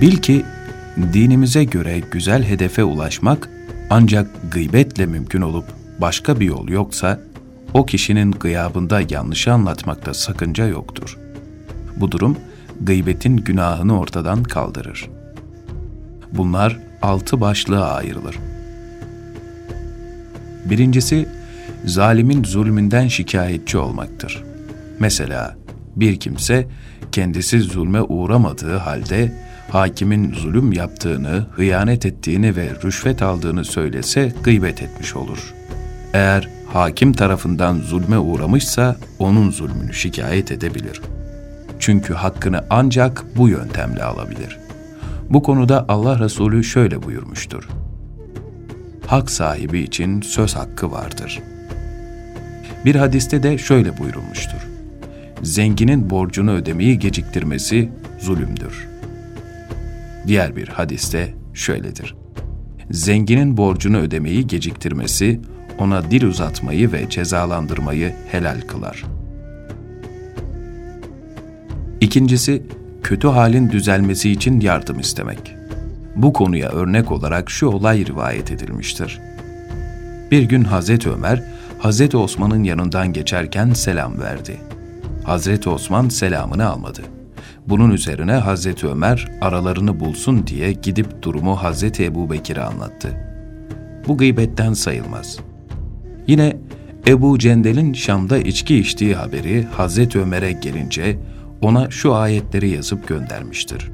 Bil ki dinimize göre güzel hedefe ulaşmak ancak gıybetle mümkün olup başka bir yol yoksa o kişinin gıyabında yanlışı anlatmakta sakınca yoktur. Bu durum gıybetin günahını ortadan kaldırır. Bunlar altı başlığa ayrılır. Birincisi, zalimin zulmünden şikayetçi olmaktır. Mesela bir kimse kendisi zulme uğramadığı halde hakimin zulüm yaptığını, hıyanet ettiğini ve rüşvet aldığını söylese gıybet etmiş olur. Eğer hakim tarafından zulme uğramışsa onun zulmünü şikayet edebilir. Çünkü hakkını ancak bu yöntemle alabilir. Bu konuda Allah Resulü şöyle buyurmuştur. Hak sahibi için söz hakkı vardır. Bir hadiste de şöyle buyurulmuştur. Zenginin borcunu ödemeyi geciktirmesi zulümdür. Diğer bir hadiste şöyledir. Zenginin borcunu ödemeyi geciktirmesi ona dil uzatmayı ve cezalandırmayı helal kılar. İkincisi, kötü halin düzelmesi için yardım istemek. Bu konuya örnek olarak şu olay rivayet edilmiştir. Bir gün Hazreti Ömer, Hazreti Osman'ın yanından geçerken selam verdi. Hazreti Osman selamını almadı. Bunun üzerine Hazreti Ömer aralarını bulsun diye gidip durumu Hazreti Ebu Bekir'e anlattı. Bu gıybetten sayılmaz.'' Yine Ebu Cendel'in Şam'da içki içtiği haberi Hazreti Ömer'e gelince ona şu ayetleri yazıp göndermiştir.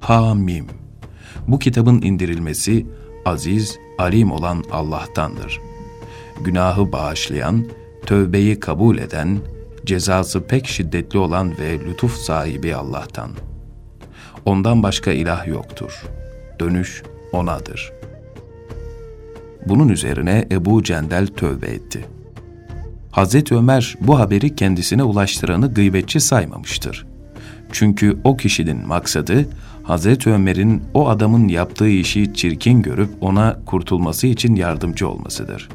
Hamim Bu kitabın indirilmesi aziz, alim olan Allah'tandır. Günahı bağışlayan, tövbeyi kabul eden, cezası pek şiddetli olan ve lütuf sahibi Allah'tan. Ondan başka ilah yoktur. Dönüş O'nadır.'' Bunun üzerine Ebu Cendel tövbe etti. Hazreti Ömer bu haberi kendisine ulaştıranı gıybetçi saymamıştır. Çünkü o kişinin maksadı Hazreti Ömer'in o adamın yaptığı işi çirkin görüp ona kurtulması için yardımcı olmasıdır.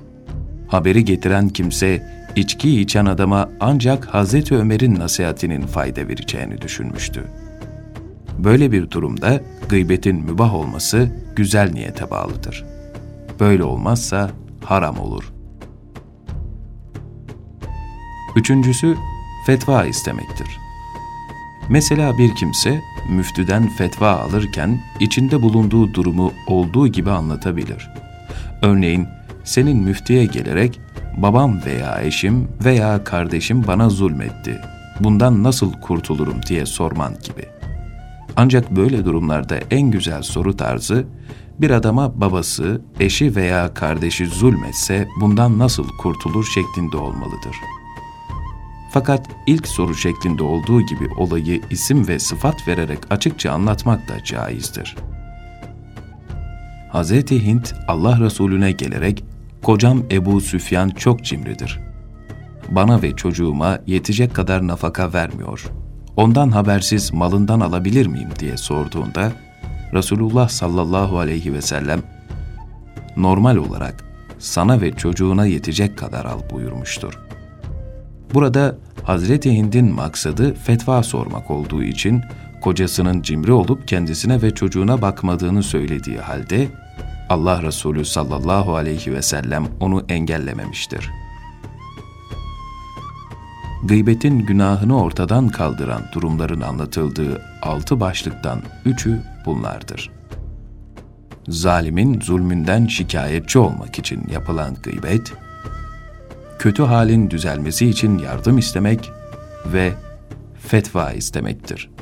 Haberi getiren kimse içki içen adama ancak Hazreti Ömer'in nasihatinin fayda vereceğini düşünmüştü. Böyle bir durumda gıybetin mübah olması güzel niyete bağlıdır.'' Böyle olmazsa haram olur. Üçüncüsü, fetva istemektir. Mesela bir kimse müftüden fetva alırken içinde bulunduğu durumu olduğu gibi anlatabilir. Örneğin senin müftüye gelerek babam veya eşim veya kardeşim bana zulmetti. Bundan nasıl kurtulurum diye sorman gibi. Ancak böyle durumlarda en güzel soru tarzı bir adama babası, eşi veya kardeşi zulmetse bundan nasıl kurtulur şeklinde olmalıdır. Fakat ilk soru şeklinde olduğu gibi olayı isim ve sıfat vererek açıkça anlatmak da caizdir. Hz. Hint Allah Resulüne gelerek, kocam Ebu Süfyan çok cimridir. Bana ve çocuğuma yetecek kadar nafaka vermiyor. Ondan habersiz malından alabilir miyim diye sorduğunda, Resulullah sallallahu aleyhi ve sellem normal olarak sana ve çocuğuna yetecek kadar al buyurmuştur. Burada Hazreti Hind'in maksadı fetva sormak olduğu için kocasının cimri olup kendisine ve çocuğuna bakmadığını söylediği halde Allah Resulü sallallahu aleyhi ve sellem onu engellememiştir. Gıybetin günahını ortadan kaldıran durumların anlatıldığı altı başlıktan üçü bunlardır. Zalimin zulmünden şikayetçi olmak için yapılan gıybet, kötü halin düzelmesi için yardım istemek ve fetva istemektir.''